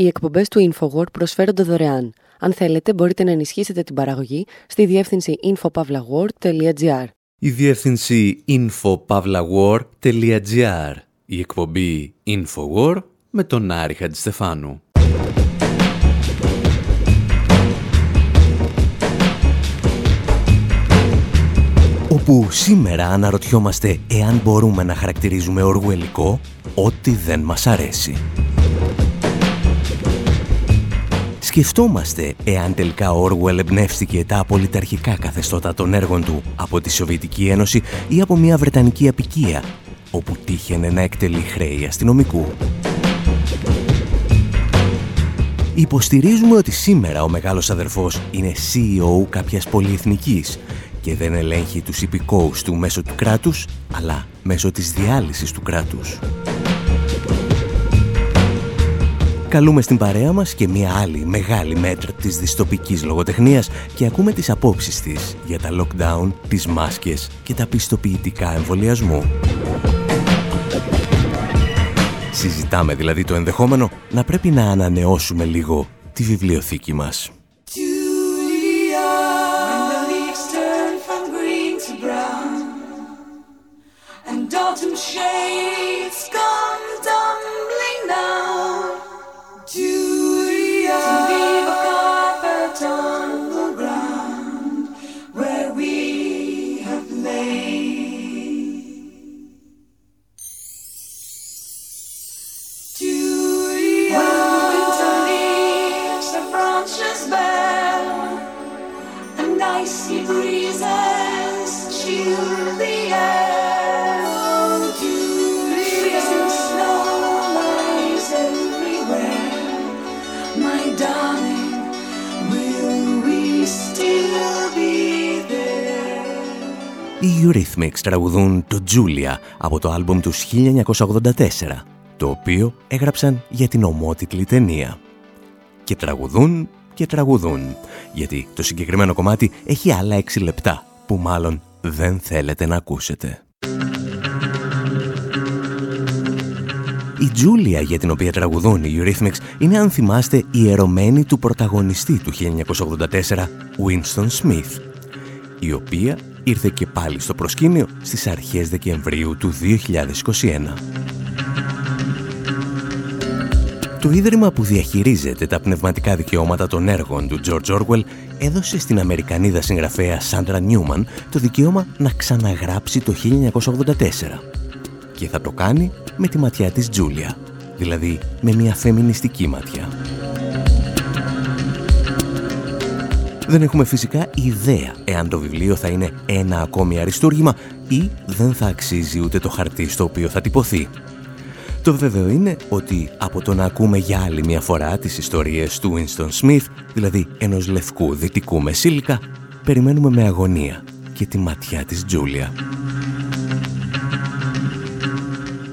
Οι εκπομπές του InfoWord προσφέρονται δωρεάν. Αν θέλετε, μπορείτε να ενισχύσετε την παραγωγή στη διεύθυνση infopavlagor.gr. Η διεύθυνση infopavlagor.gr. Η εκπομπή InfoWord με τον Άρη Χατζηστεφάνου. Όπου σήμερα αναρωτιόμαστε εάν μπορούμε να χαρακτηρίζουμε οργουελικό ό,τι δεν μας αρέσει. Σκεφτόμαστε εάν τελικά ο Όργουελ εμπνεύστηκε τα απολυταρχικά καθεστώτα των έργων του από τη Σοβιετική Ένωση ή από μια Βρετανική απικία, όπου τύχαινε να εκτελεί χρέη αστυνομικού. Υποστηρίζουμε ότι σήμερα ο μεγάλος αδερφός είναι CEO κάποιας πολυεθνικής και δεν ελέγχει τους υπηκόους του μέσω του κράτους, αλλά μέσω της διάλυσης του κράτους. Καλούμε στην παρέα μας και μία άλλη μεγάλη μέτρα της διστοπικής λογοτεχνίας και ακούμε τις απόψεις της για τα lockdown, τις μάσκες και τα πιστοποιητικά εμβολιασμού. Συζητάμε δηλαδή το ενδεχόμενο να πρέπει να ανανεώσουμε λίγο τη βιβλιοθήκη μας. Οι Eurythmics τραγουδούν το Julia από το άλμπομ τους 1984, το οποίο έγραψαν για την ομότιτλη ταινία. Και τραγουδούν και τραγουδούν, γιατί το συγκεκριμένο κομμάτι έχει άλλα 6 λεπτά, που μάλλον δεν θέλετε να ακούσετε. Η Τζούλια για την οποία τραγουδούν οι Eurythmics είναι αν θυμάστε η ερωμένη του πρωταγωνιστή του 1984, Winston Smith, η οποία ήρθε και πάλι στο προσκήνιο στις αρχές Δεκεμβρίου του 2021. Το ίδρυμα που διαχειρίζεται τα πνευματικά δικαιώματα των έργων του George Orwell έδωσε στην Αμερικανίδα συγγραφέα Σάντρα Νιούμαν το δικαίωμα να ξαναγράψει το 1984. Και θα το κάνει με τη ματιά της Τζούλια, δηλαδή με μια φεμινιστική ματιά. Δεν έχουμε φυσικά ιδέα εάν το βιβλίο θα είναι ένα ακόμη αριστούργημα ή δεν θα αξίζει ούτε το χαρτί στο οποίο θα τυπωθεί. Το βέβαιο είναι ότι από το να ακούμε για άλλη μια φορά τις ιστορίες του Winston Smith, δηλαδή ενός λευκού δυτικού μεσήλικα, περιμένουμε με αγωνία και τη ματιά της Τζούλια.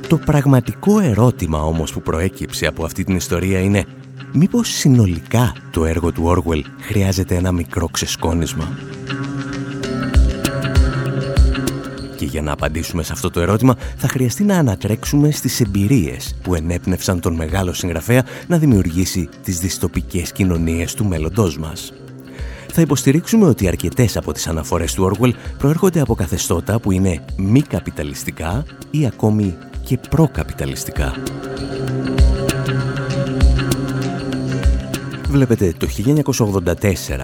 Το πραγματικό ερώτημα όμως που προέκυψε από αυτή την ιστορία είναι μήπως συνολικά το έργο του Orwell χρειάζεται ένα μικρό ξεσκόνισμα; Και για να απαντήσουμε σε αυτό το ερώτημα θα χρειαστεί να ανατρέξουμε στις εμπειρίες που ενέπνευσαν τον μεγάλο συγγραφέα να δημιουργήσει τις δυστοπικές κοινωνίες του μέλλοντός μας. Θα υποστηρίξουμε ότι αρκετές από τις αναφορές του Orwell προέρχονται από καθεστώτα που είναι μη καπιταλιστικά ή ακόμη και προκαπιταλιστικά. Βλέπετε, το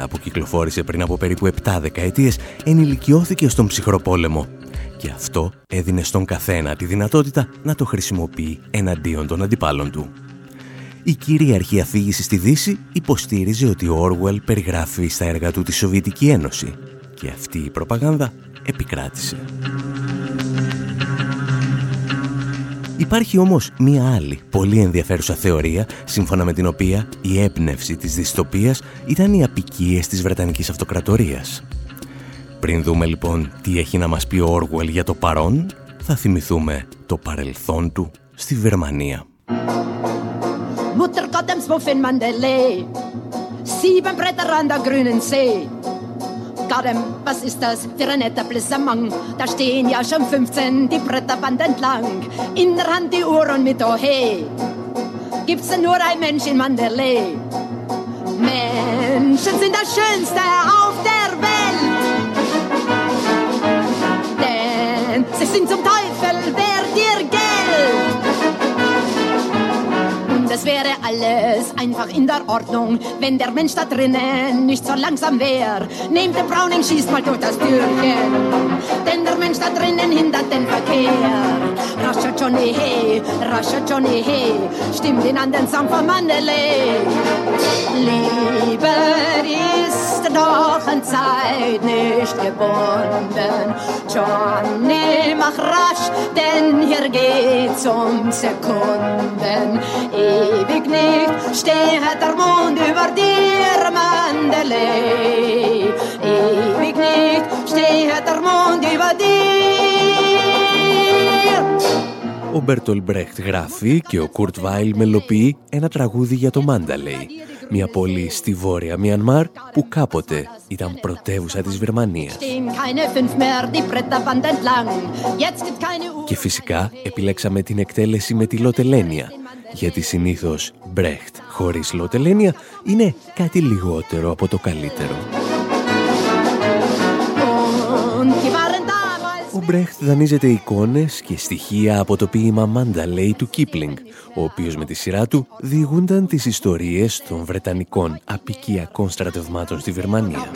1984 που κυκλοφόρησε πριν από περίπου 7 δεκαετίες ενηλικιώθηκε στον ψυχροπόλεμο και αυτό έδινε στον καθένα τη δυνατότητα να το χρησιμοποιεί εναντίον των αντιπάλων του. Η κυρίαρχη αφήγησης στη Δύση υποστήριζε ότι ο Όρουελ περιγράφει στα έργα του τη Σοβιετική Ένωση και αυτή η προπαγάνδα επικράτησε. Υπάρχει όμως μία άλλη, πολύ ενδιαφέρουσα θεωρία, σύμφωνα με την οποία η έμπνευση της δυστοπίας ήταν οι απικίες της Βρετανικής Αυτοκρατορίας. Πριν δούμε λοιπόν τι έχει να μας πει ο Όργουελ για το παρόν, θα θυμηθούμε το παρελθόν του στη Βερμανία. Mutter Gott dem sieben Bretter an der grünen See. Gadem, was ist das für ein netter Blissamang? Da stehen ja schon 15 die Bretterband entlang. In der Hand die Uhr und mit oh hey. gibt's denn nur ein Mensch in Mandalay. Menschen sind das Schönste auf der Welt. Denn sie sind zum Teufel, wer dir Geld. Es wäre alles einfach in der Ordnung, wenn der Mensch da drinnen nicht so langsam wäre. Nehmt den Browning, schießt mal durch das Türchen, denn der Mensch da drinnen hindert den Verkehr. Johnny, hey, rascher Johnny, hey, an den Song von Mandalay. Liebe ist doch an Zeit nicht gebunden. Johnny, mach rasch, denn hier geht's um Sekunden. Ewig nicht steht der Mond über dir, Mandalay. Ewig nicht steht der Mond über dir. Ο Μπέρτολ Μπρέχτ γράφει και ο Κουρτ Βάιλ μελοποιεί ένα τραγούδι για το Μάνταλεϊ, μια πόλη στη βόρεια Μιανμάρ που κάποτε ήταν πρωτεύουσα της Βερμανίας. Και φυσικά επιλέξαμε την εκτέλεση με τη Λοτελένια, γιατί συνήθως Μπρέχτ χωρίς Λοτελένια είναι κάτι λιγότερο από το καλύτερο. Ο Μπρέχτ δανείζεται εικόνες και στοιχεία από το ποίημα Μανταλέι του Κίπλινγκ, ο οποίος με τη σειρά του διηγούνταν τις ιστορίες των Βρετανικών απικιακών στρατευμάτων στη Βερμανία.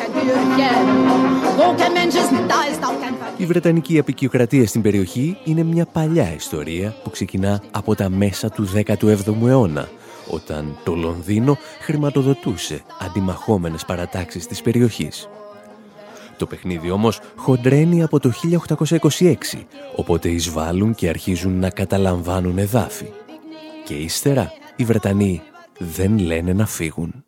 Η Βρετανική απικιοκρατία στην περιοχή είναι μια παλιά ιστορία που ξεκινά από τα μέσα του 17ου αιώνα, όταν το Λονδίνο χρηματοδοτούσε αντιμαχόμενες παρατάξεις της περιοχής. Το παιχνίδι όμως χοντρένει από το 1826, οπότε εισβάλλουν και αρχίζουν να καταλαμβάνουν εδάφη. Και ύστερα οι Βρετανοί δεν λένε να φύγουν.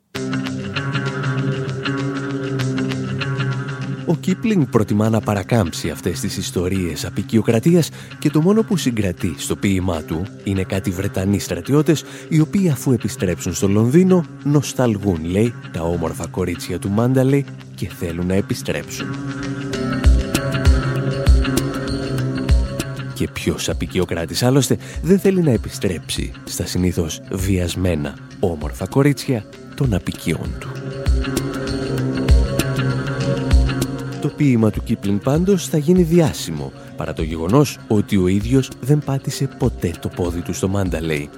Ο Κίπλινγκ προτιμά να παρακάμψει αυτές τις ιστορίες απεικιοκρατίας και το μόνο που συγκρατεί στο ποίημά του είναι κάτι Βρετανοί στρατιώτες οι οποίοι αφού επιστρέψουν στο Λονδίνο νοσταλγούν, λέει, τα όμορφα κορίτσια του Μάνταλε και θέλουν να επιστρέψουν. Και ποιος απεικιοκράτης άλλωστε δεν θέλει να επιστρέψει στα συνήθως βιασμένα όμορφα κορίτσια των αποικιών του. Το ποίημα του Κίπλιν πάντως θα γίνει διάσημο, παρά το γεγονός ότι ο ίδιος δεν πάτησε ποτέ το πόδι του στο Μάνταλεϊ.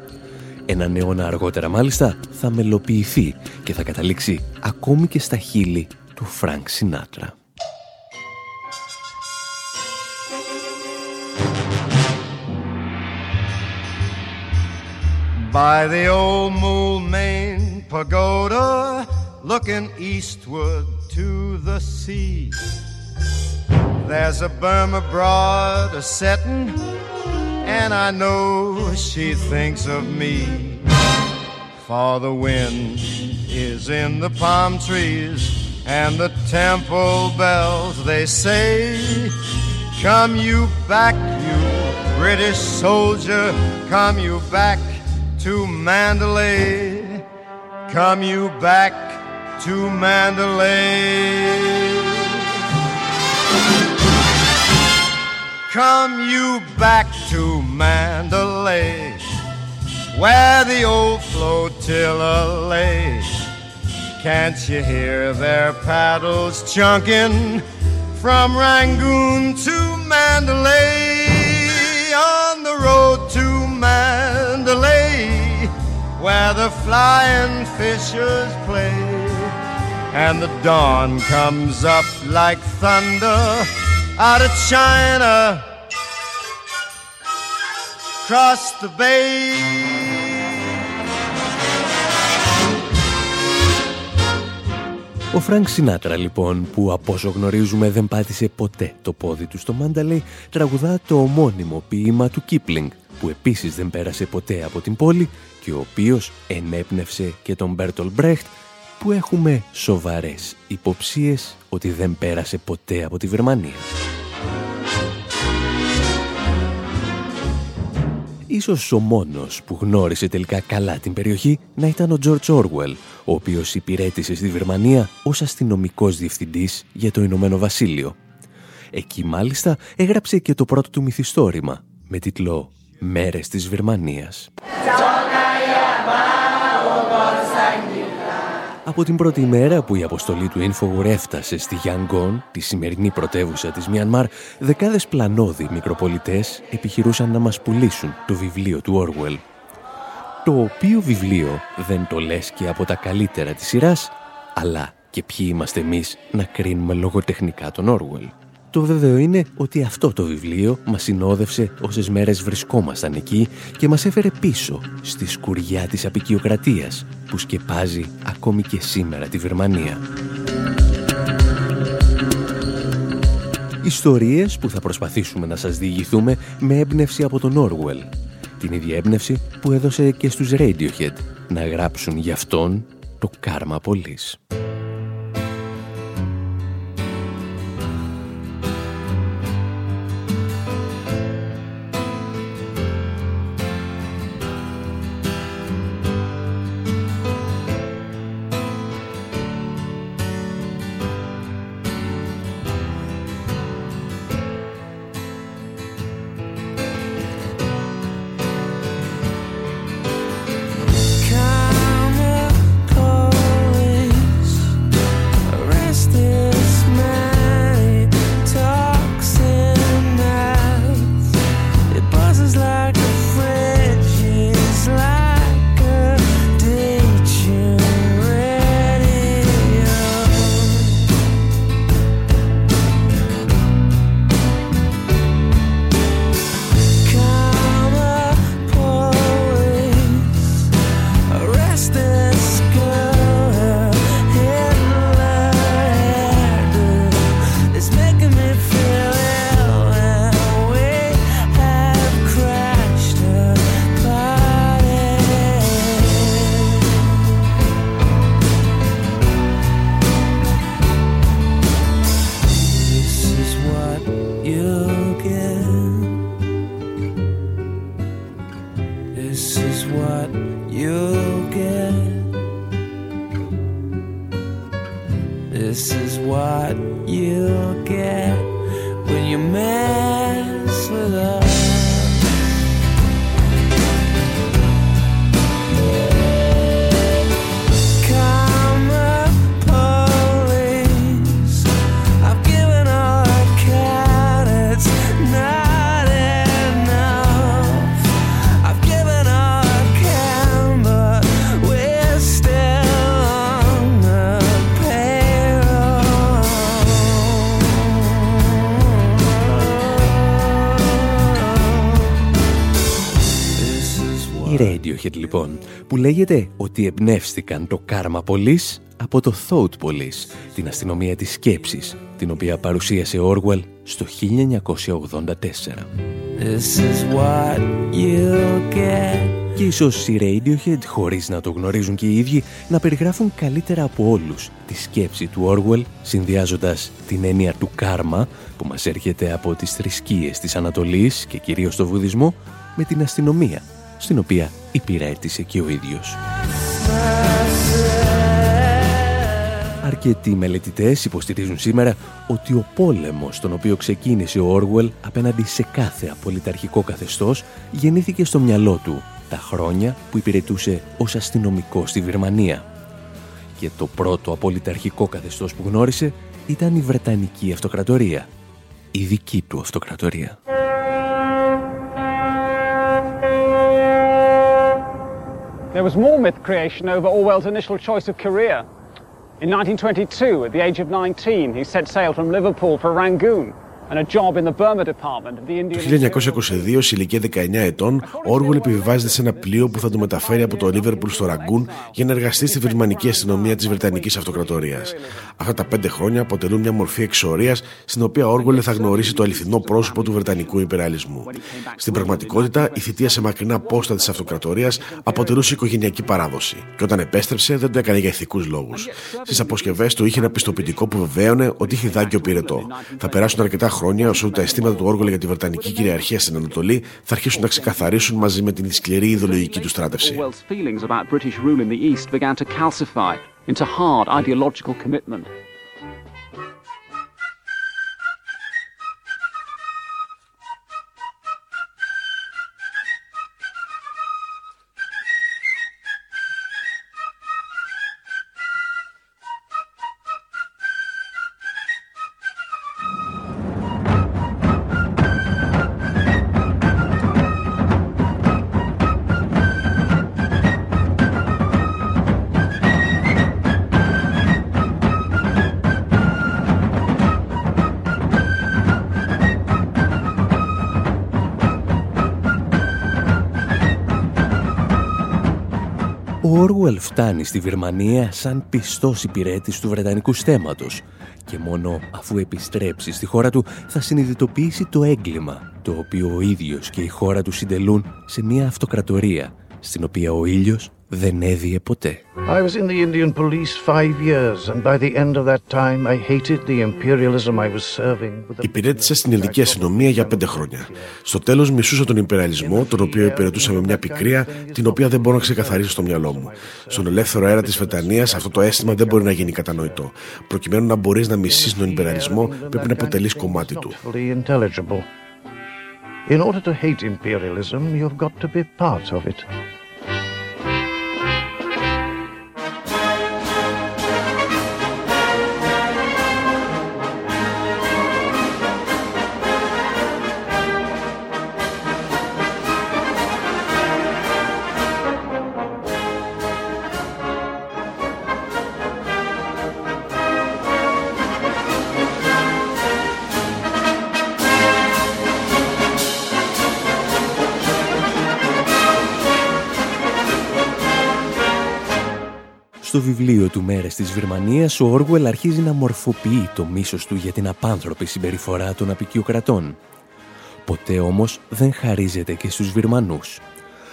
Έναν αιώνα αργότερα μάλιστα θα μελοποιηθεί και θα καταλήξει ακόμη και στα χείλη του Φρανκ Σινάτρα. By the old Moulmein Pagoda, looking eastward to the sea. There's a Burma broad a settin', and I know she thinks of me. For the wind is in the palm trees, and the temple bells they say, Come you back, you British soldier, come you back to Mandalay. Come you back to Mandalay. Come you back to Mandalay, where the old flotilla lay. Can't you hear their paddles chunking from Rangoon to Mandalay? On the road to Mandalay, where the flying fishers play and the dawn comes up like thunder out of China across the bay. Ο Φρανκ Σινάτρα λοιπόν που από όσο γνωρίζουμε δεν πάτησε ποτέ το πόδι του στο Μανταλέι τραγουδά το ομώνυμο ποίημα του Κίπλινγκ που επίσης δεν πέρασε ποτέ από την πόλη και ο οποίος ενέπνευσε και τον Μπέρτολτ Μπρεχτ που έχουμε σοβαρές υποψίες ότι δεν πέρασε ποτέ από τη Βιρμανία. Ίσως ο μόνος που γνώρισε τελικά καλά την περιοχή να ήταν ο George Orwell, ο οποίος υπηρέτησε στη Βερμανία ως αστυνομικός διευθυντής για το Ηνωμένο Βασίλειο. Εκεί μάλιστα έγραψε και το πρώτο του μυθιστόρημα με τίτλο «Μέρες της Βερμανίας». Από την πρώτη μέρα που η αποστολή του Infowar έφτασε στη Γιάνγκον, τη σημερινή πρωτεύουσα της Μιανμάρ, δεκάδες πλανόδοι μικροπολιτές επιχειρούσαν να μας πουλήσουν το βιβλίο του Orwell. Το οποίο βιβλίο δεν το λες και από τα καλύτερα της σειράς, αλλά και ποιοι είμαστε εμείς να κρίνουμε λογοτεχνικά τον Orwell. Το βέβαιο είναι ότι αυτό το βιβλίο μας συνόδευσε όσες μέρες βρισκόμασταν εκεί και μας έφερε πίσω στη σκουριά της απεικιοκρατίας που σκεπάζει ακόμη και σήμερα τη Βερμανία. Ιστορίες που θα προσπαθήσουμε να σας διηγηθούμε με έμπνευση από τον Orwell. Την ίδια έμπνευση που έδωσε και στους Radiohead να γράψουν για αυτόν το Karma Police. λοιπόν, που λέγεται ότι εμπνεύστηκαν το Karma Police από το Thought Police, την αστυνομία της σκέψης, την οποία παρουσίασε Orwell στο 1984. This is what get. Και ίσως οι Radiohead, χωρίς να το γνωρίζουν και οι ίδιοι, να περιγράφουν καλύτερα από όλους τη σκέψη του Orwell, συνδυάζοντας την έννοια του κάρμα, που μας έρχεται από τις θρησκείες της Ανατολής και κυρίως το βουδισμό, με την αστυνομία στην οποία υπηρέτησε και ο ίδιος. Αρκετοί μελετητές υποστηρίζουν σήμερα ότι ο πόλεμος τον οποίο ξεκίνησε ο Όργουελ απέναντι σε κάθε απολυταρχικό καθεστώς γεννήθηκε στο μυαλό του τα χρόνια που υπηρετούσε ως αστυνομικό στη Βερμανία. Και το πρώτο απολυταρχικό καθεστώς που γνώρισε ήταν η Βρετανική Αυτοκρατορία, η δική του Αυτοκρατορία. There was more myth creation over Orwell's initial choice of career. In 1922, at the age of 19, he set sail from Liverpool for Rangoon Το 1922, σε ηλικία 19 ετών, ο Όργολ επιβιβάζεται σε ένα πλοίο που θα το μεταφέρει από το Λίβερπουλ στο Ραγκούν για να εργαστεί στη βερμανική αστυνομία της Βρετανικής Αυτοκρατορίας. Αυτά τα πέντε χρόνια αποτελούν μια μορφή εξορίας στην οποία ο Όργολ θα γνωρίσει το αληθινό πρόσωπο του Βρετανικού υπεραλισμού. Στην πραγματικότητα, η θητεία σε μακρινά πόστα της Αυτοκρατορίας αποτελούσε οικογενειακή παράδοση και όταν επέστρεψε δεν το έκανε για ηθικούς λόγους. Στις αποσκευές του είχε ένα πιστοποιητικό που βεβαίωνε ότι είχε δάγκιο πυρετό. Θα περάσουν αρκετά χρόνια όσο τα αισθήματα του Όργολα για τη Βρετανική κυριαρχία στην Ανατολή θα αρχίσουν να ξεκαθαρίσουν μαζί με την σκληρή ιδεολογική του στράτευση. Ο Όργουελ φτάνει στη Βυρμανία σαν πιστός υπηρέτης του Βρετανικού στέματος και μόνο αφού επιστρέψει στη χώρα του θα συνειδητοποιήσει το έγκλημα το οποίο ο ίδιος και η χώρα του συντελούν σε μια αυτοκρατορία στην οποία ο ήλιος δεν έδιε ποτέ. I was in the Indian police five years and by the end of that time I hated the imperialism I was serving. Υπηρέτησα στην ελληνική αστυνομία για πέντε χρόνια. Στο τέλος μισούσα τον υπεραλισμό, τον οποίο υπηρετούσα με μια πικρία, την οποία δεν μπορώ να ξεκαθαρίσω στο μυαλό μου. Στον ελεύθερο αέρα της Βρετανίας αυτό το αίσθημα δεν μπορεί να γίνει κατανοητό. Προκειμένου να μπορείς να μισείς τον υπεραλισμό πρέπει να αποτελείς κομμάτι του. In order to hate imperialism, you've got to be part of it. Στο βιβλίο του «Μέρες της Βυρμανίας» ο Όργουελ αρχίζει να μορφοποιεί το μίσος του για την απάνθρωπη συμπεριφορά των απικιοκρατών. Ποτέ όμως δεν χαρίζεται και στους Βυρμανούς.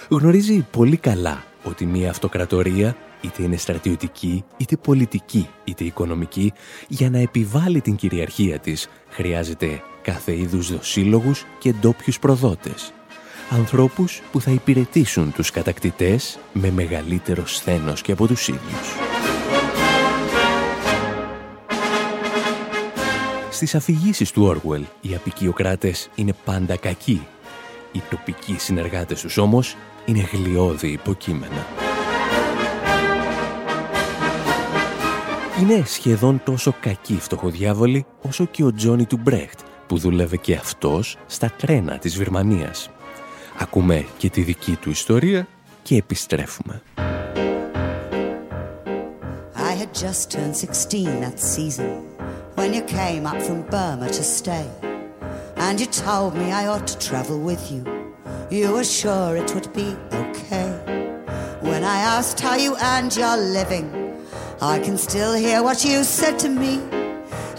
Γνωρίζει πολύ καλά ότι μια αυτοκρατορία, είτε είναι στρατιωτική, είτε πολιτική, είτε οικονομική, για να επιβάλλει την κυριαρχία της, χρειάζεται κάθε είδους δοσύλλογους και ντόπιους προδότες ανθρώπους που θα υπηρετήσουν τους κατακτητές με μεγαλύτερο σθένος και από τους ίδιους. Στις αφηγήσεις του Όργουελ, οι απικιοκράτες είναι πάντα κακοί. Οι τοπικοί συνεργάτες τους όμως είναι γλιώδη υποκείμενα. Είναι σχεδόν τόσο κακοί φτωχοδιάβολοι όσο και ο Τζόνι του Μπρέχτ που δούλευε και αυτός στα τρένα της Βυρμανίας. Ακούμε και τη δική του ιστορία και επιστρέφουμε. I had just turned 16 that season when you came up from Burma to stay and you told me I ought to travel with you. You were sure it would be okay. When I asked how you earned your living, I can still hear what you said to me.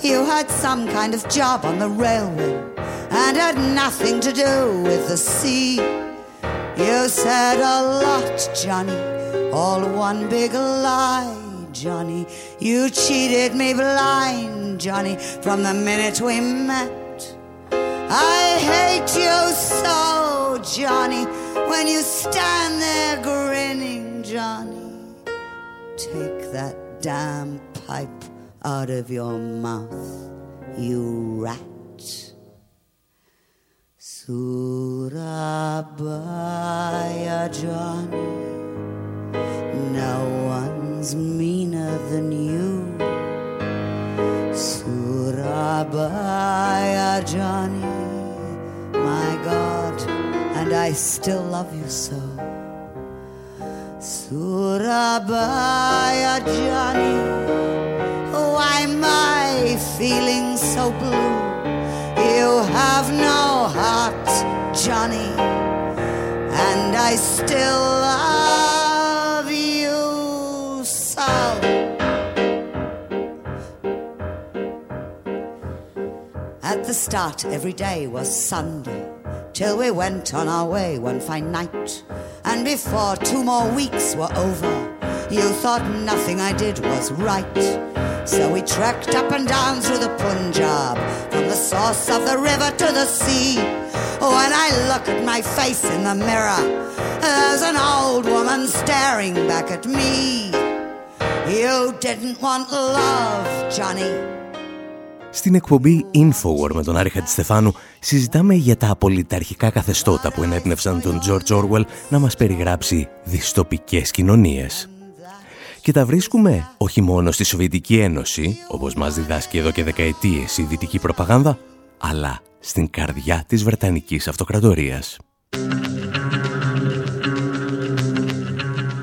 You had some kind of job on the railway and had nothing to do with the sea. You said a lot, Johnny, all one big lie, Johnny. You cheated me blind, Johnny, from the minute we met. I hate you so, Johnny, when you stand there grinning, Johnny. Take that damn pipe out of your mouth, you rat. Surabaya, Johnny. No meaner than you. Surabaya, Johnny. My God, and I still love you so. Surabaya, Johnny. Why am I feeling so blue? You have no heart, Johnny, and I still start, every day was Sunday, till we went on our way one fine night. And before two more weeks were over, you thought nothing I did was right. So we trekked up and down through the Punjab, from the source of the river to the sea. When I look at my face in the mirror, there's an old woman staring back at me. You didn't want love, Johnny. Στην εκπομπή Infowar με τον Άρη Χατζηστεφάνου συζητάμε για τα απολυταρχικά καθεστώτα που ενέπνευσαν τον George Orwell να μας περιγράψει δυστοπικές κοινωνίες. Και τα βρίσκουμε όχι μόνο στη Σοβιετική Ένωση, όπως μας διδάσκει εδώ και δεκαετίες η δυτική προπαγάνδα, αλλά στην καρδιά της Βρετανικής Αυτοκρατορίας.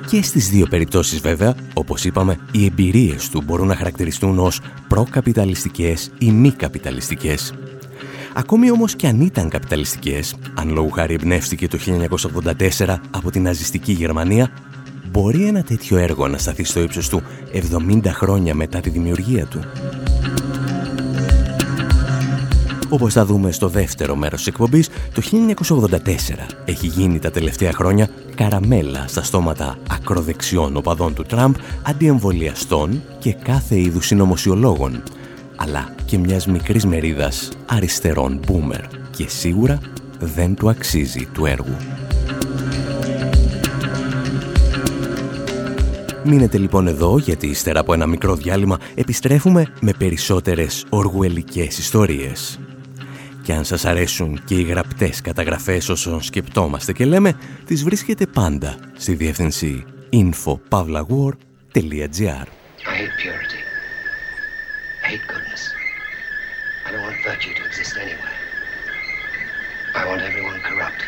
Και στις δύο περιπτώσεις βέβαια, όπως είπαμε, οι εμπειρίες του μπορούν να χαρακτηριστούν ως προκαπιταλιστικές ή μη καπιταλιστικές. Ακόμη όμως και αν ήταν καπιταλιστικές, αν λόγου χάρη εμπνεύστηκε το 1984 από την ναζιστική Γερμανία, μπορεί ένα τέτοιο έργο να σταθεί στο ύψος του 70 χρόνια μετά τη δημιουργία του. Όπως θα δούμε στο δεύτερο μέρος της εκπομπής, το 1984 έχει γίνει τα τελευταία χρόνια καραμέλα στα στόματα ακροδεξιών οπαδών του Τραμπ, αντιεμβολιαστών και κάθε είδους συνωμοσιολόγων, αλλά και μιας μικρής μερίδας αριστερών boomer και σίγουρα δεν του αξίζει του έργου. Μείνετε λοιπόν εδώ γιατί ύστερα από ένα μικρό διάλειμμα επιστρέφουμε με περισσότερες οργουελικές ιστορίες. Και αν σας αρέσουν και οι γραπτές καταγραφές όσων σκεπτόμαστε και λέμε, τις βρίσκετε πάντα στη διεύθυνση info.pavlawar.gr I want everyone corrupt.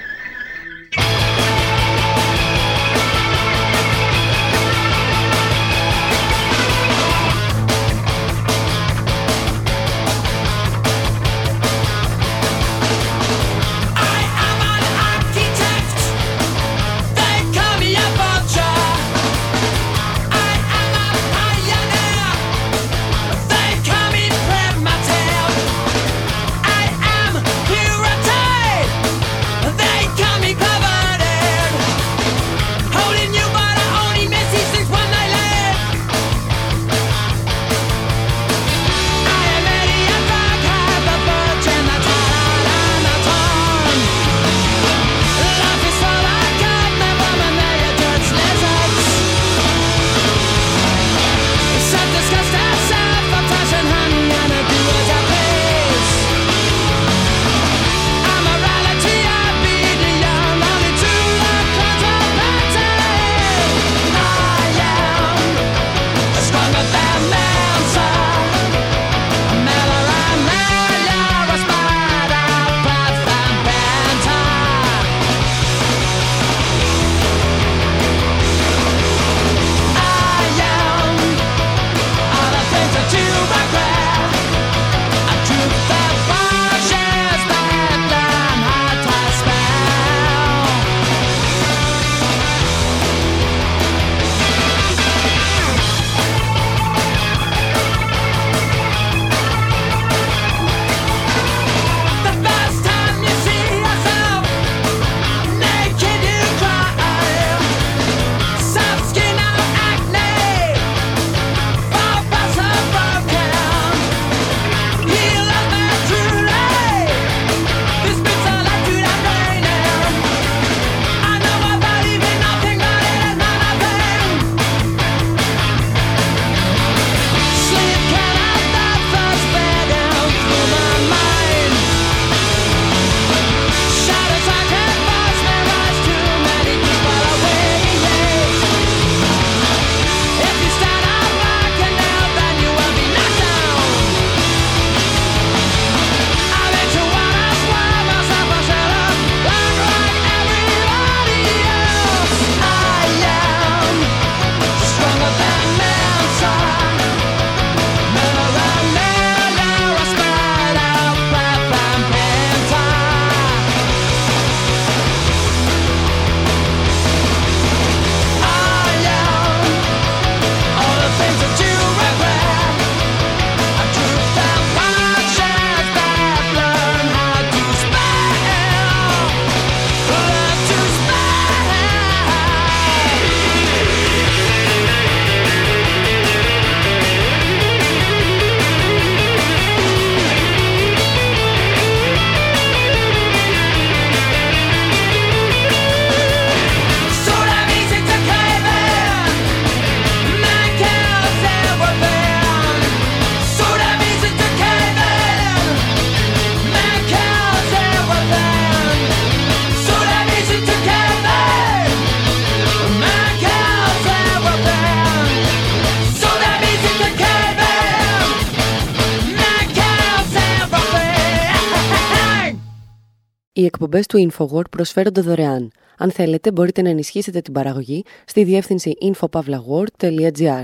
Εκπομπές του InfoWord προσφέρονται δωρεάν. Αν θέλετε, μπορείτε να ενισχύσετε την παραγωγή στη διεύθυνση infopavlagor.gr.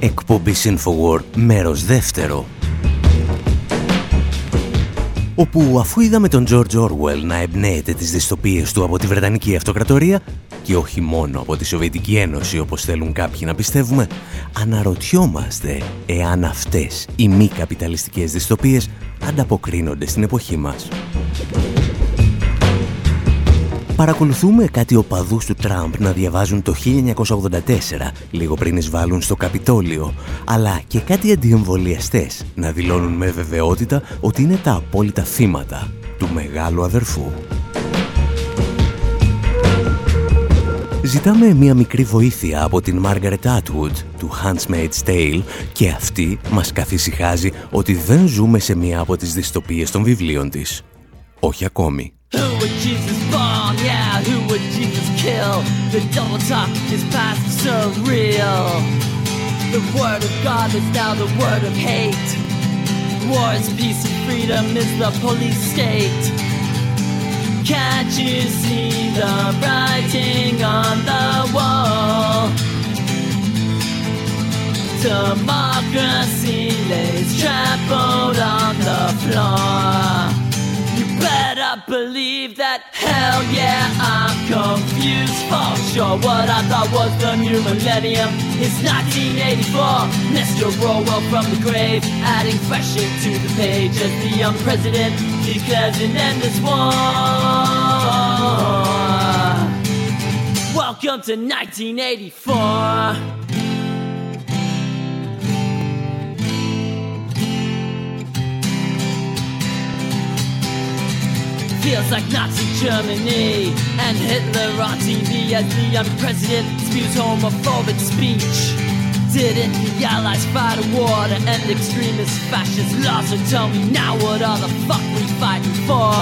Εκπομπή InfoWord, μέρος δεύτερο. όπου αφού είδαμε τον George Orwell να εμπνέεται τις δυστοπίες του από τη Βρετανική Αυτοκρατορία και όχι μόνο από τη Σοβιετική Ένωση όπως θέλουν κάποιοι να πιστεύουμε, αναρωτιόμαστε εάν αυτές οι μη καπιταλιστικές δυστοπίες ανταποκρίνονται στην εποχή μας. Παρακολουθούμε κάτι οπαδούς του Τραμπ να διαβάζουν το 1984, λίγο πριν εισβάλλουν στο Καπιτόλιο, αλλά και κάτι αντιεμβολιαστές να δηλώνουν με βεβαιότητα ότι είναι τα απόλυτα θύματα του μεγάλου αδερφού. Ζητάμε μία μικρή βοήθεια από την Μάργαρετ Atwood του Handmade's Tale και αυτή μας καθησυχάζει ότι δεν ζούμε σε μία από τις δυστοπίες των βιβλίων της. Όχι ακόμη. Can't you see the writing on the wall? Democracy lays trampled on the floor better believe that. Hell yeah I'm confused. For sure what I thought was the new millennium is 1984 Mr. Orwell from the grave adding fresh into the page. As the young president declares an endless war. Welcome to 1984 feels like Nazi Germany and Hitler on TV as the young president spews homophobic speech. Didn't the Allies fight a war to end extremist fascist laws? So tell me now what are the fuck we fighting for?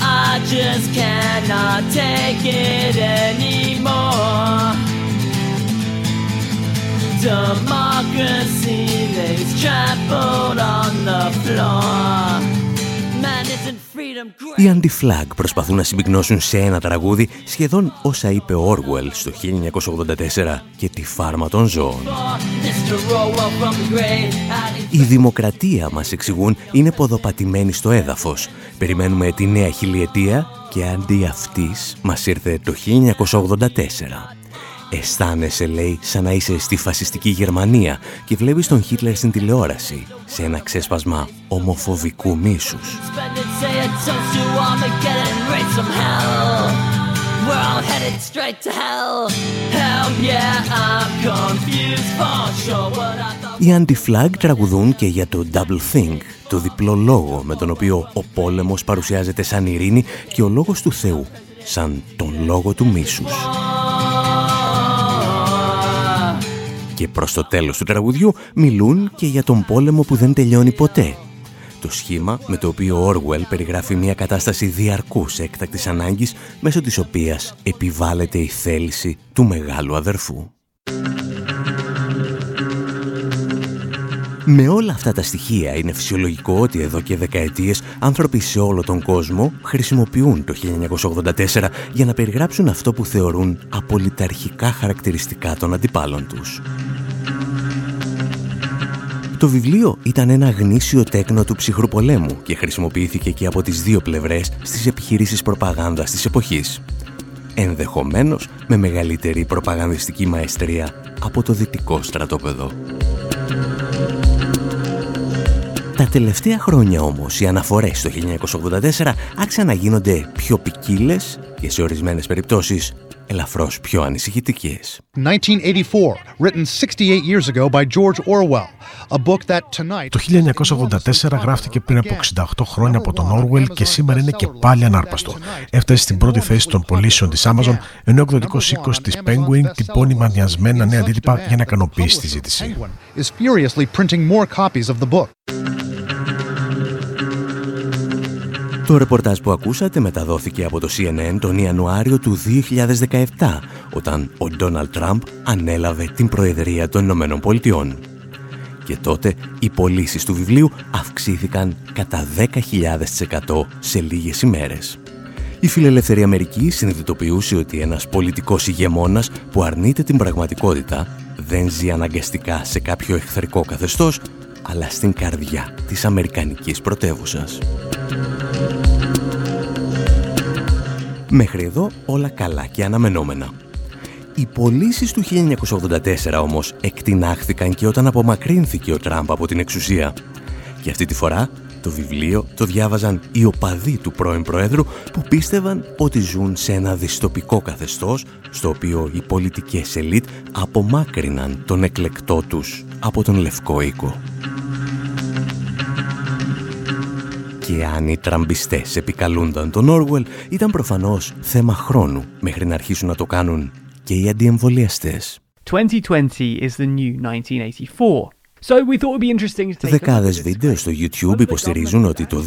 I just cannot take it anymore. Democracy lays trampled on the floor. Οι Anti-Flag προσπαθούν να συμπυκνώσουν σε ένα τραγούδι σχεδόν όσα είπε ο Orwell στο 1984 και τη φάρμα των ζώων. Η δημοκρατία, μας εξηγούν, είναι ποδοπατημένη στο έδαφος. Περιμένουμε τη νέα χιλιετία και αντί αυτής μας ήρθε το 1984. Αισθάνεσαι, λέει, σαν να είσαι στη φασιστική Γερμανία και βλέπεις τον Χίτλερ στην τηλεόραση σε ένα ξέσπασμα ομοφοβικού μίσους. Οι Anti-Flag τραγουδούν και για το Double Think, το διπλό λόγο με τον οποίο ο πόλεμος παρουσιάζεται σαν ειρήνη και ο λόγος του Θεού, σαν τον λόγο του μίσους. Και προς το τέλος του τραγουδιού μιλούν και για τον πόλεμο που δεν τελειώνει ποτέ. Το σχήμα με το οποίο ο Orwell περιγράφει μια κατάσταση διαρκούς έκτακτης ανάγκης μέσω της οποίας επιβάλλεται η θέληση του μεγάλου αδερφού. Με όλα αυτά τα στοιχεία είναι φυσιολογικό ότι εδώ και δεκαετίες άνθρωποι σε όλο τον κόσμο χρησιμοποιούν το 1984 για να περιγράψουν αυτό που θεωρούν απολυταρχικά χαρακτηριστικά των αντιπάλων τους. Το βιβλίο ήταν ένα γνήσιο τέκνο του ψυχρού πολέμου και χρησιμοποιήθηκε και από τις δύο πλευρές στις επιχειρήσεις προπαγάνδας της εποχής. Ενδεχομένως με μεγαλύτερη προπαγανδιστική μαεστρία από το δυτικό στρατόπεδο. Τα τελευταία χρόνια όμως οι αναφορές στο 1984 άρχισαν να γίνονται πιο ποικίλες και σε ορισμένες περιπτώσεις ελαφρώς πιο ανησυχητικές. 1984, written 68 years ago by George Orwell. A book that tonight... Το 1984 γράφτηκε πριν από 68 χρόνια από τον Orwell και σήμερα είναι και πάλι ανάρπαστο. Έφτασε στην πρώτη θέση των πωλήσεων της Amazon, ενώ ο εκδοτικός οίκος της Penguin τυπώνει μανιασμένα νέα αντίτυπα για να ικανοποιήσει τη ζήτηση. Το ρεπορτάζ που ακούσατε μεταδόθηκε από το CNN τον Ιανουάριο του 2017, όταν ο Ντόναλτ Τραμπ ανέλαβε την Προεδρία των Ηνωμένων Πολιτειών. Και τότε οι πωλήσεις του βιβλίου αυξήθηκαν κατά 10.000% σε λίγες ημέρες. Η φιλελεύθερη Αμερική συνειδητοποιούσε ότι ένας πολιτικός ηγεμόνας που αρνείται την πραγματικότητα δεν ζει αναγκαστικά σε κάποιο εχθρικό καθεστώς, αλλά στην καρδιά της Αμερικανικής πρωτεύουσας. Μέχρι εδώ όλα καλά και αναμενόμενα. Οι πωλήσει του 1984 όμως εκτινάχθηκαν και όταν απομακρύνθηκε ο Τραμπ από την εξουσία. Και αυτή τη φορά το βιβλίο το διάβαζαν οι οπαδοί του πρώην Προέδρου που πίστευαν ότι ζουν σε ένα διστοπικό καθεστώς στο οποίο οι πολιτικές ελίτ απομάκρυναν τον εκλεκτό τους από τον Λευκό Οίκο. Και αν οι τραμπιστές επικαλούνταν τον Όργουελ ήταν προφανώς θέμα χρόνου μέχρι να αρχίσουν να το κάνουν και οι αντιεμβολιαστές. 2020 is the new 1984. Δεκάδες βίντεο στο YouTube υποστηρίζουν ότι το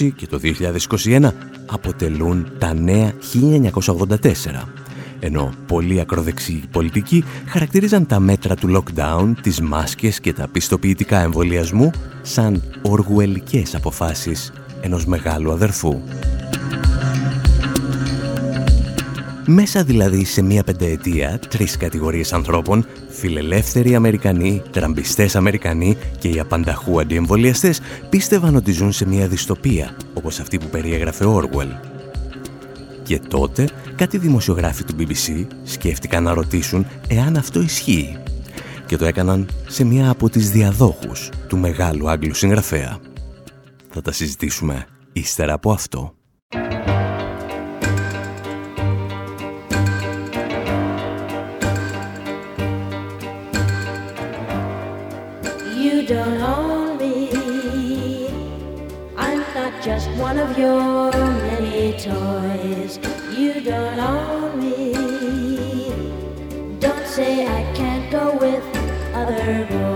2020 και το 2021 αποτελούν τα νέα 1984 ενώ πολλοί ακροδεξιοί πολιτικοί χαρακτηρίζαν τα μέτρα του lockdown, τις μάσκες και τα πιστοποιητικά εμβολιασμού σαν οργουελικές αποφάσεις ενός μεγάλου αδερφού. Μέσα δηλαδή σε μία πενταετία, τρεις κατηγορίες ανθρώπων, φιλελεύθεροι Αμερικανοί, τραμπιστές Αμερικανοί και οι απανταχού αντιεμβολιαστές πίστευαν ότι ζουν σε μία δυστοπία, όπως αυτή που περιέγραφε ο Όργουελ. Και τότε κάτι δημοσιογράφοι του BBC σκέφτηκαν να ρωτήσουν εάν αυτό ισχύει και το έκαναν σε μία από τις διαδόχους του μεγάλου Άγγλου συγγραφέα. Θα τα συζητήσουμε ύστερα από αυτό. don't own me. I'm not just one of your many toys. You don't own me. Don't say I can't go with other boys.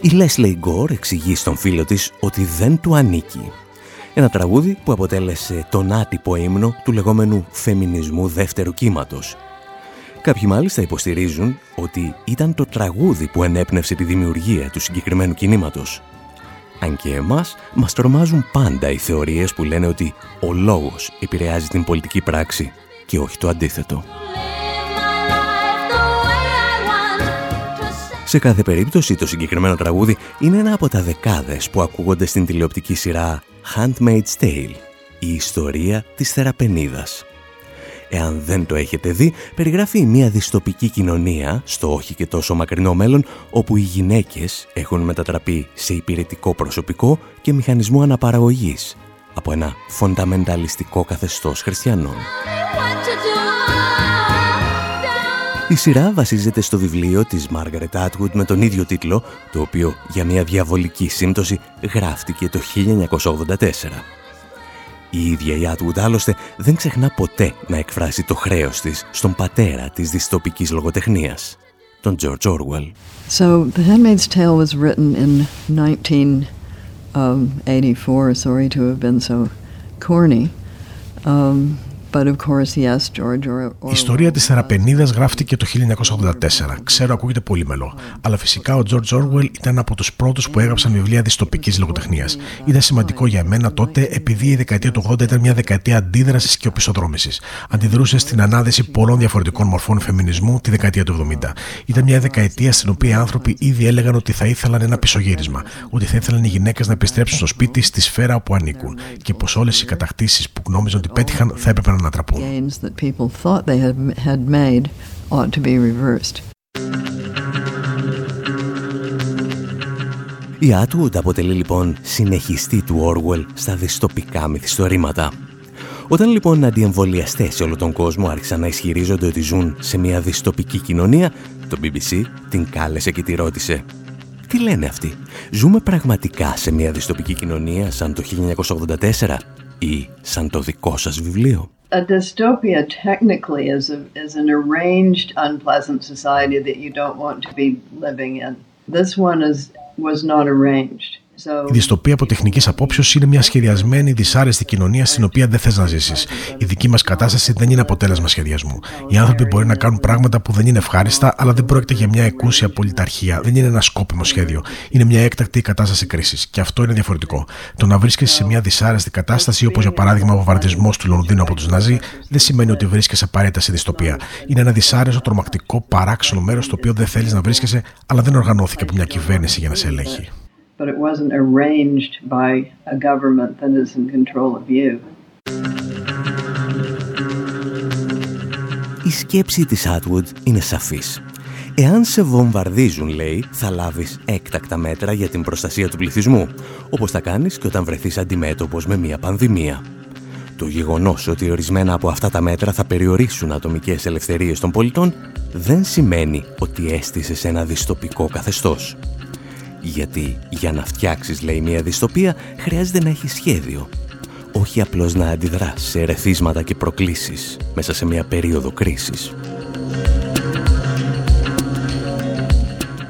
Η Leslie Gore εξηγεί στον φίλο της ότι δεν του ανήκει. Ένα τραγούδι που αποτέλεσε τον άτυπο ύμνο του λεγόμενου φεμινισμού δεύτερου κύματος. Κάποιοι μάλιστα υποστηρίζουν ότι ήταν το τραγούδι που ενέπνευσε τη δημιουργία του συγκεκριμένου κινήματος. Αν και εμάς, μας τρομάζουν πάντα οι θεωρίες που λένε ότι ο λόγος επηρεάζει την πολιτική πράξη και όχι το αντίθετο. Σε κάθε περίπτωση το συγκεκριμένο τραγούδι είναι ένα από τα δεκάδες που ακούγονται στην τηλεοπτική σειρά Handmaid's Tale, η ιστορία της θεραπενίδας. Εάν δεν το έχετε δει, περιγράφει μια διστοπική κοινωνία στο όχι και τόσο μακρινό μέλλον, όπου οι γυναίκες έχουν μετατραπεί σε υπηρετικό προσωπικό και μηχανισμό αναπαραγωγής από ένα φονταμενταλιστικό καθεστώς χριστιανών. Η σειρά βασίζεται στο βιβλίο της Μάργαρετ Άτγουτ με τον ίδιο τίτλο, το οποίο για μια διαβολική σύμπτωση γράφτηκε το 1984. Η ίδια η Άτγουτ άλλωστε δεν ξεχνά ποτέ να εκφράσει το χρέος της στον πατέρα της διστοπικής λογοτεχνίας, τον George Orwell. So, The Handmaid's Tale was written in 1984, sorry to have been so corny. Um, η ιστορία της Θεραπενίδας γράφτηκε το 1984. Ξέρω, ακούγεται πολύ μελό. Αλλά φυσικά ο George Orwell ήταν από τους πρώτους που έγραψαν βιβλία διστοπικής λογοτεχνίας. Ήταν σημαντικό για μένα τότε επειδή η δεκαετία του 80 ήταν μια δεκαετία αντίδρασης και οπισθοδρόμησης. Αντιδρούσε στην ανάδεση πολλών διαφορετικών μορφών φεμινισμού τη δεκαετία του 70. Ήταν μια δεκαετία στην οποία οι άνθρωποι ήδη έλεγαν ότι θα ήθελαν ένα πισωγύρισμα. Ότι θα ήθελαν οι γυναίκες να επιστρέψουν στο σπίτι, στη σφαίρα όπου ανήκουν. Και πως όλες οι κατακτήσεις που γνώμιζαν ότι πέτυχαν θα έπρεπε να ανατραπούν. Η Άτουντ αποτελεί λοιπόν συνεχιστή του Orwell στα δυστοπικά μυθιστορήματα. Όταν λοιπόν αντιεμβολιαστές σε όλο τον κόσμο άρχισαν να ισχυρίζονται ότι ζουν σε μια δυστοπική κοινωνία, το BBC την κάλεσε και τη ρώτησε «Τι λένε αυτοί, ζούμε πραγματικά σε μια δυστοπική κοινωνία σαν το 1984 ή σαν το δικό σας βιβλίο» A dystopia technically is, a, is an arranged unpleasant society that you don't want to be living in. This one is, was not arranged. Η δυστοπία από τεχνικής απόψεως είναι μια σχεδιασμένη, δυσάρεστη κοινωνία στην οποία δεν θες να ζήσεις. Η δική μας κατάσταση δεν είναι αποτέλεσμα σχεδιασμού. Οι άνθρωποι μπορεί να κάνουν πράγματα που δεν είναι ευχάριστα, αλλά δεν πρόκειται για μια εκούσια πολιταρχία. Δεν είναι ένα σκόπιμο σχέδιο. Είναι μια έκτακτη κατάσταση κρίσης. Και αυτό είναι διαφορετικό. Το να βρίσκεσαι σε μια δυσάρεστη κατάσταση, όπως για παράδειγμα ο βομβαρδισμός του Λονδίνου από τους Ναζί, δεν σημαίνει ότι βρίσκεσαι απαραίτητα σε δυστοπία. Είναι ένα δυσάρεστο, τρομακτικό, παράξενο μέρος στο οποίο δεν θέλεις να βρίσκεσαι, αλλά δεν οργανώθηκε από μια κυβέρνηση για να σε ελέγχει but it wasn't arranged by a government that is in control of you. Η σκέψη της Atwood είναι σαφής. Εάν σε βομβαρδίζουν, λέει, θα λάβεις έκτακτα μέτρα για την προστασία του πληθυσμού, όπως θα κάνεις και όταν βρεθείς αντιμέτωπος με μια πανδημία. Το γεγονός ότι ορισμένα από αυτά τα μέτρα θα περιορίσουν ατομικές ελευθερίες των πολιτών δεν σημαίνει ότι έστησε ένα δυστοπικό καθεστώς. Γιατί για να φτιάξεις, λέει, μια δυστοπία χρειάζεται να έχεις σχέδιο. Όχι απλώς να αντιδράς σε ερεθίσματα και προκλήσεις μέσα σε μια περίοδο κρίσης.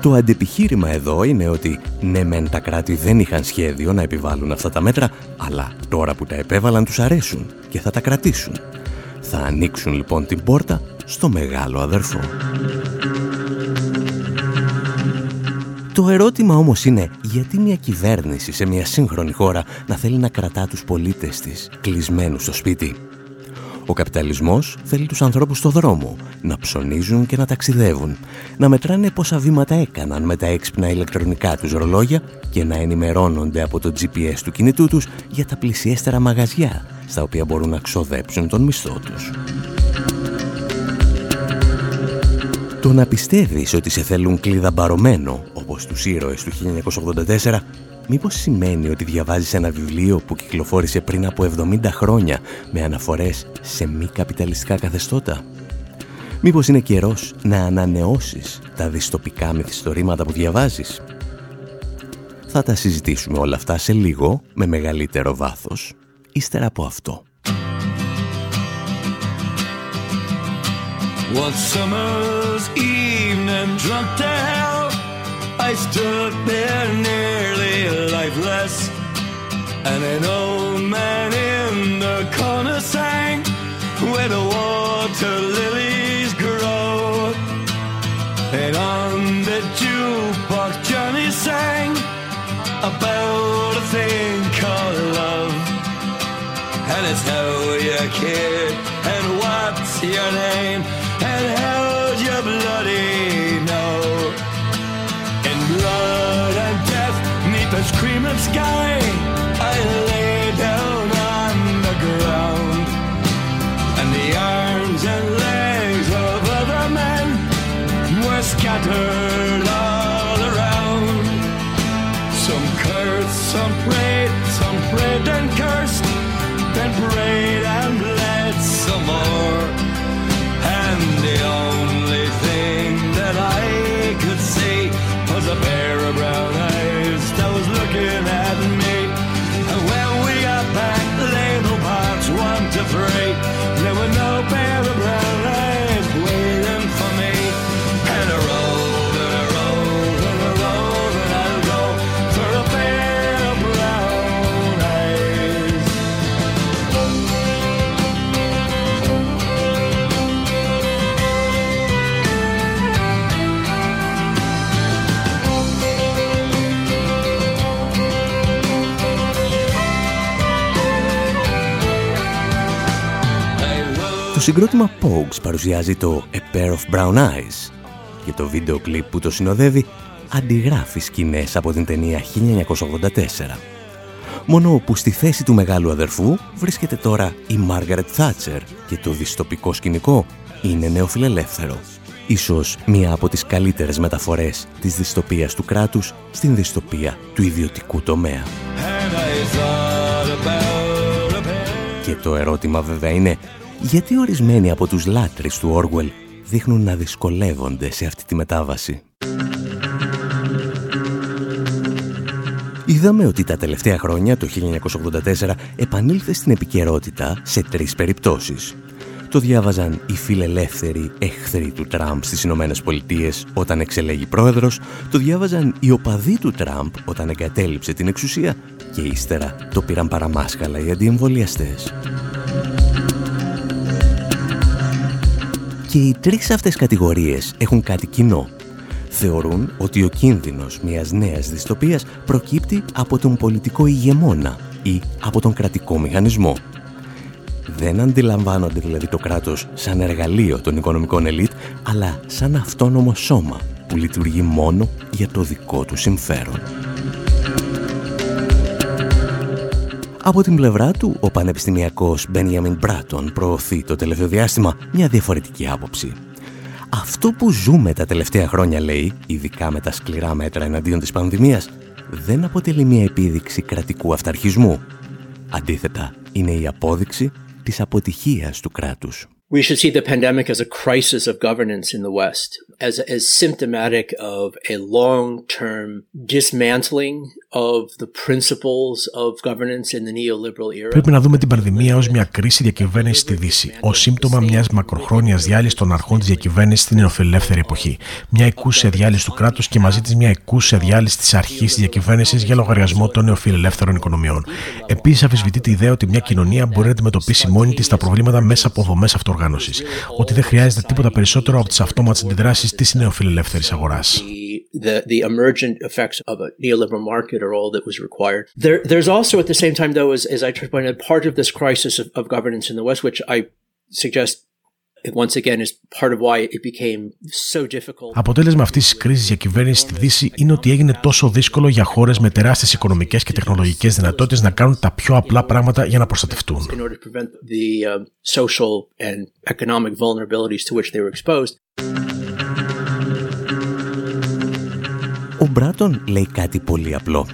Το αντεπιχείρημα εδώ είναι ότι ναι μεν τα κράτη δεν είχαν σχέδιο να επιβάλλουν αυτά τα μέτρα, αλλά τώρα που τα επέβαλαν τους αρέσουν και θα τα κρατήσουν. Θα ανοίξουν λοιπόν την πόρτα στο μεγάλο αδερφό. Το ερώτημα όμως είναι γιατί μια κυβέρνηση σε μια σύγχρονη χώρα να θέλει να κρατά τους πολίτες της κλεισμένους στο σπίτι; Ο καπιταλισμός θέλει τους ανθρώπους στο δρόμο, να ψωνίζουν και να ταξιδεύουν, να μετράνε πόσα βήματα έκαναν με τα έξυπνα ηλεκτρονικά τους ρολόγια και να ενημερώνονται από το GPS του κινητού τους για τα πλησιέστερα μαγαζιά, στα οποία μπορούν να ξοδέψουν τον μισθό τους. Το να πιστεύεις ότι σε θέλουν κλειδαμπαρωμένο, όπως τους ήρωες του 1984, μήπως σημαίνει ότι διαβάζεις ένα βιβλίο που κυκλοφόρησε πριν από 70 χρόνια με αναφορές σε μη καπιταλιστικά καθεστώτα; Μήπως είναι καιρός να ανανεώσεις τα δυστοπικά μυθιστορήματα που διαβάζεις; Θα τα συζητήσουμε όλα αυτά σε λίγο, με μεγαλύτερο βάθος, ύστερα από αυτό. One summer's evening, drunk to hell, I stood there nearly lifeless, and an old man in the corner sang, "Where the water lilies grow." And on the jukebox, Johnny sang about a thing called love, and it's how you kid, and what's your name? There's cream and sky. Το συγκρότημα Pogues παρουσιάζει το A Pair of Brown Eyes και το βίντεο κλιπ που το συνοδεύει αντιγράφει σκηνές από την ταινία 1984. Μόνο που στη θέση του μεγάλου αδερφού βρίσκεται τώρα η Μάργαρετ Θάτσερ και το δυστοπικό σκηνικό είναι νεοφιλελεύθερο. Ίσως μία από τις καλύτερες μεταφορές της δυστοπίας του κράτους στην δυστοπία του ιδιωτικού τομέα. Και το ερώτημα βέβαια είναι γιατί ορισμένοι από τους λάτρεις του Όργουελ δείχνουν να δυσκολεύονται σε αυτή τη μετάβαση; Είδαμε ότι τα τελευταία χρόνια, το 1984, επανήλθε στην επικαιρότητα σε τρεις περιπτώσεις. Το διάβαζαν οι φιλελεύθεροι εχθροί του Τραμπ στις Ηνωμένες Πολιτείες όταν εξελέγει πρόεδρος, το διάβαζαν οι οπαδοί του Τραμπ όταν εγκατέλειψε την εξουσία και ύστερα το πήραν παραμάσκαλα οι αντιεμβολιαστές. Και οι τρεις αυτές κατηγορίες έχουν κάτι κοινό. Θεωρούν ότι ο κίνδυνος μιας νέας δυστοπίας προκύπτει από τον πολιτικό ηγεμόνα ή από τον κρατικό μηχανισμό. Δεν αντιλαμβάνονται δηλαδή το κράτος σαν εργαλείο των οικονομικών ελίτ, αλλά σαν αυτόνομο σώμα που λειτουργεί μόνο για το δικό του συμφέρον. Από την πλευρά του, ο πανεπιστημιακός Μπένιαμιν Μπράτον προωθεί το τελευταίο διάστημα μια διαφορετική άποψη. Αυτό που ζούμε τα τελευταία χρόνια, λέει, ειδικά με τα σκληρά μέτρα εναντίον της πανδημίας, δεν αποτελεί μια επίδειξη κρατικού αυταρχισμού. Αντίθετα, είναι η απόδειξη της αποτυχίας του κράτους. We should see the pandemic as a crisis of governance in the West, as, as symptomatic of a long-term dismantling of the principles of governance in the neoliberal era. Πρέπει να δούμε την πανδημία ως μια κρίση διακυβέρνησης στη Δύση, ως σύμπτωμα μιας μακροχρόνιας διάλυσης των αρχών της διακυβέρνησης στην νεοφιλελεύθερη εποχή. Μια εκούσια διάλυση του κράτους και μαζί της μια εκούσια διάλυση της αρχής της διακυβέρνησης για λογαριασμό των νεοφιλελεύθερων οικονομιών. Επίσης, αφισβητεί τη ιδέα ότι μια κοινωνία μπορεί να αντιμετωπίσει μόνη της τα προβλήματα μέσα από δομές αυτοργάνωσης. Ότι δεν χρειάζεται τίποτα περισσότερο από τις αυτόματες αντιδράσεις της νεοφιλελεύθερης αγοράς. The, the emergent effects of a neoliberal market are all that was required. There, there's also at the same time, though, as, as I tried to point out, part of this crisis of, of governance in the West, which I suggest once again is part of why it became so difficult. Αποτέλεσμα αυτής της κρίσης διακυβέρνηση στη Δύση είναι ότι έγινε τόσο δύσκολο για χώρες με τεράστιες οικονομικές και τεχνολογικές δυνατότητες να κάνουν τα πιο απλά πράγματα για να προστατευτούν. In order to prevent the uh, social and economic vulnerabilities to which they were exposed. Ο Μπράτον λέει κάτι πολύ απλό.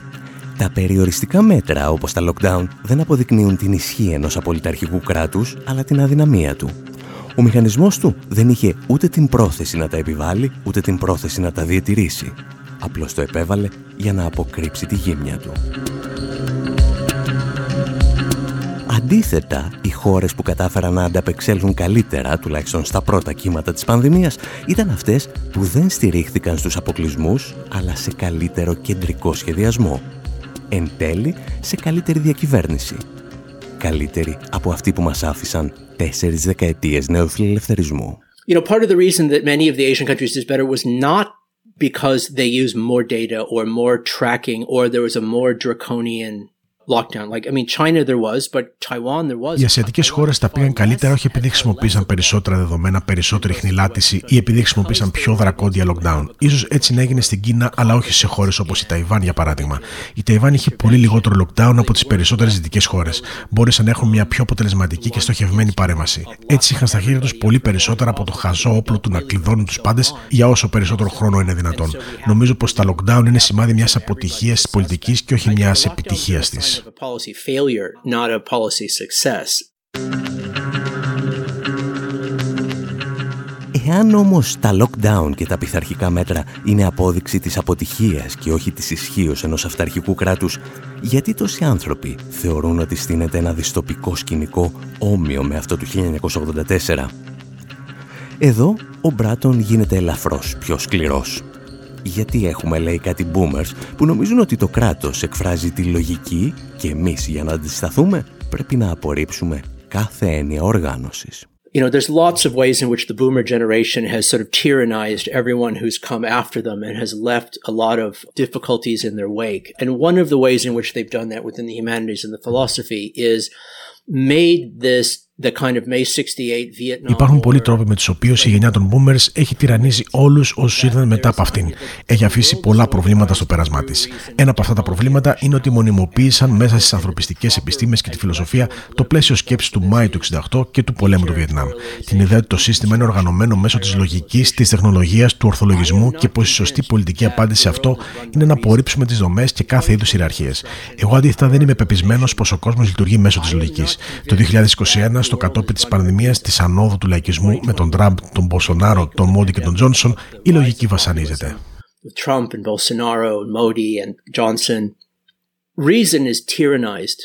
Τα περιοριστικά μέτρα όπως τα lockdown δεν αποδεικνύουν την ισχύ ενός απολυταρχικού κράτους, αλλά την αδυναμία του. Ο μηχανισμός του δεν είχε ούτε την πρόθεση να τα επιβάλλει, ούτε την πρόθεση να τα διατηρήσει. Απλώς το επέβαλε για να αποκρύψει τη γύμνια του. Αντίθετα, οι χώρες που κατάφεραν να ανταπεξέλθουν καλύτερα, τουλάχιστον στα πρώτα κύματα της πανδημίας, ήταν αυτές που δεν στηρίχθηκαν στους αποκλεισμούς, αλλά σε καλύτερο κεντρικό σχεδιασμό. Εν τέλει, σε καλύτερη διακυβέρνηση. Καλύτερη από αυτή που μας άφησαν τέσσερις δεκαετίες νεοφιλελευθερισμού. You know, part of the reason that many of the Asian countries did better was not because they used more data or more tracking or there was a more draconian lockdown. Like, I mean, China there was, but Taiwan there was. Οι ασιατικές χώρες τα πήγαν καλύτερα όχι επειδή χρησιμοποίησαν περισσότερα δεδομένα, περισσότερη χνηλάτιση ή επειδή χρησιμοποίησαν πιο δρακόντια lockdown. σω έτσι να έγινε στην Κίνα, αλλά όχι σε χώρες όπως η Ταϊβάν για παράδειγμα. Η Ταϊβάν είχε πολύ λιγότερο lockdown από τις περισσότερες δυτικές χώρες. Μπόρεσαν να έχουν μια πιο αποτελεσματική και στοχευμένη παρέμβαση. Έτσι είχαν στα χέρια τους πολύ περισσότερα από το χαζό όπλο του να κλειδώνουν τους πάντες για όσο περισσότερο χρόνο είναι δυνατόν. Νομίζω πως τα lockdown είναι σημάδι μιας αποτυχίας της πολιτικής και όχι μιας επιτυχίας της. Of a policy failure, not a policy success. Εάν όμως τα lockdown και τα πειθαρχικά μέτρα είναι απόδειξη της αποτυχίας και όχι της ισχύως ενός αυταρχικού κράτους, γιατί τόσοι άνθρωποι θεωρούν ότι στείνεται ένα διστοπικό σκηνικό όμοιο με αυτό του 1984. Εδώ ο Μπράτον γίνεται ελαφρώς πιο σκληρός. Γιατί έχουμε, λέει, κάτι boomers που νομίζουν ότι το κράτος εκφράζει τη λογική και εμείς για να αντισταθούμε πρέπει να απορρίψουμε κάθε έννοια οργάνωσης. You know, there's lots of ways in which the boomer generation has sort of tyrannized everyone who's come after them and has left a lot of difficulties in their wake. And one of the ways in which they've done that within the humanities and the philosophy is made this the kind of May 68 Vietnam Υπάρχουν πολλοί War τρόποι με τους οποίους η γενιά των Boomers έχει τυραννίζει όλους όσους ήρθαν μετά από αυτήν. Έχει αφήσει πολλά προβλήματα στο πέρασμά της. Ένα από αυτά τα προβλήματα είναι ότι μονιμοποίησαν μέσα στις ανθρωπιστικές επιστήμες και τη φιλοσοφία το πλαίσιο σκέψης του Μάη του 68 και του πολέμου του Βιετνάμ. Την ιδέα ότι το σύστημα είναι οργανωμένο μέσω της λογικής, της τεχνολογίας, του ορθολογισμού και πως η σωστή πολιτική απάντηση σε αυτό είναι να απορρίψουμε τις δομές και κάθε είδους ιεραρχίες. Εγώ αντίθετα δεν είμαι πεπισμένος πως ο κόσμος λειτουργεί μέσω της λογικής. Το 2021, στο κατόπι της πανδημίας της ανόδου του λαϊκισμού με τον Τραμπ, τον Μπολσονάρο, τον Μόντι και τον Τζόνσον, η λογική βασανίζεται. with Trump and Bolsonaro and Modi and Johnson reason is tyrannized.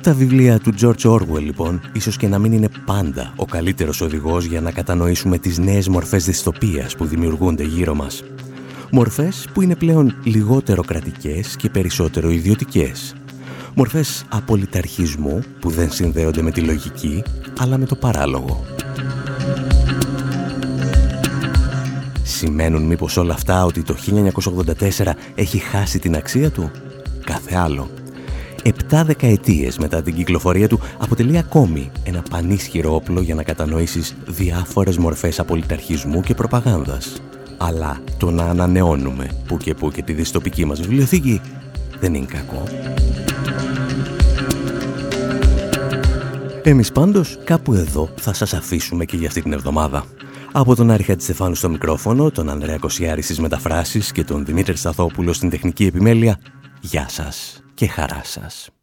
Τα βιβλία του George Orwell, λοιπόν, ίσως και να μην είναι πάντα ο καλύτερος οδηγός για να κατανοήσουμε τις νέες μορφές δυστοπίας που δημιουργούνται γύρω μας. Μορφές που είναι πλέον λιγότερο κρατικές και περισσότερο ιδιωτικές. Μορφές απολυταρχισμού που δεν συνδέονται με τη λογική, αλλά με το παράλογο. Σημαίνουν μήπως όλα αυτά ότι το 1984 έχει χάσει την αξία του; Κάθε άλλο. Επτά δεκαετίες μετά την κυκλοφορία του αποτελεί ακόμη ένα πανίσχυρο όπλο για να κατανοήσεις διάφορες μορφές απολυταρχισμού και προπαγάνδας. Αλλά το να ανανεώνουμε που και που και τη δυστοπική μας βιβλιοθήκη δεν είναι κακό. Εμείς πάντως κάπου εδώ θα σας αφήσουμε και για αυτή την εβδομάδα. Από τον Άρη Στεφάνου στο μικρόφωνο, τον Ανδρέα Κοσιάρη στις μεταφράσεις και τον Δημήτρη Σταθόπουλο στην τεχνική επιμέλεια, γεια σας και χαρά σας.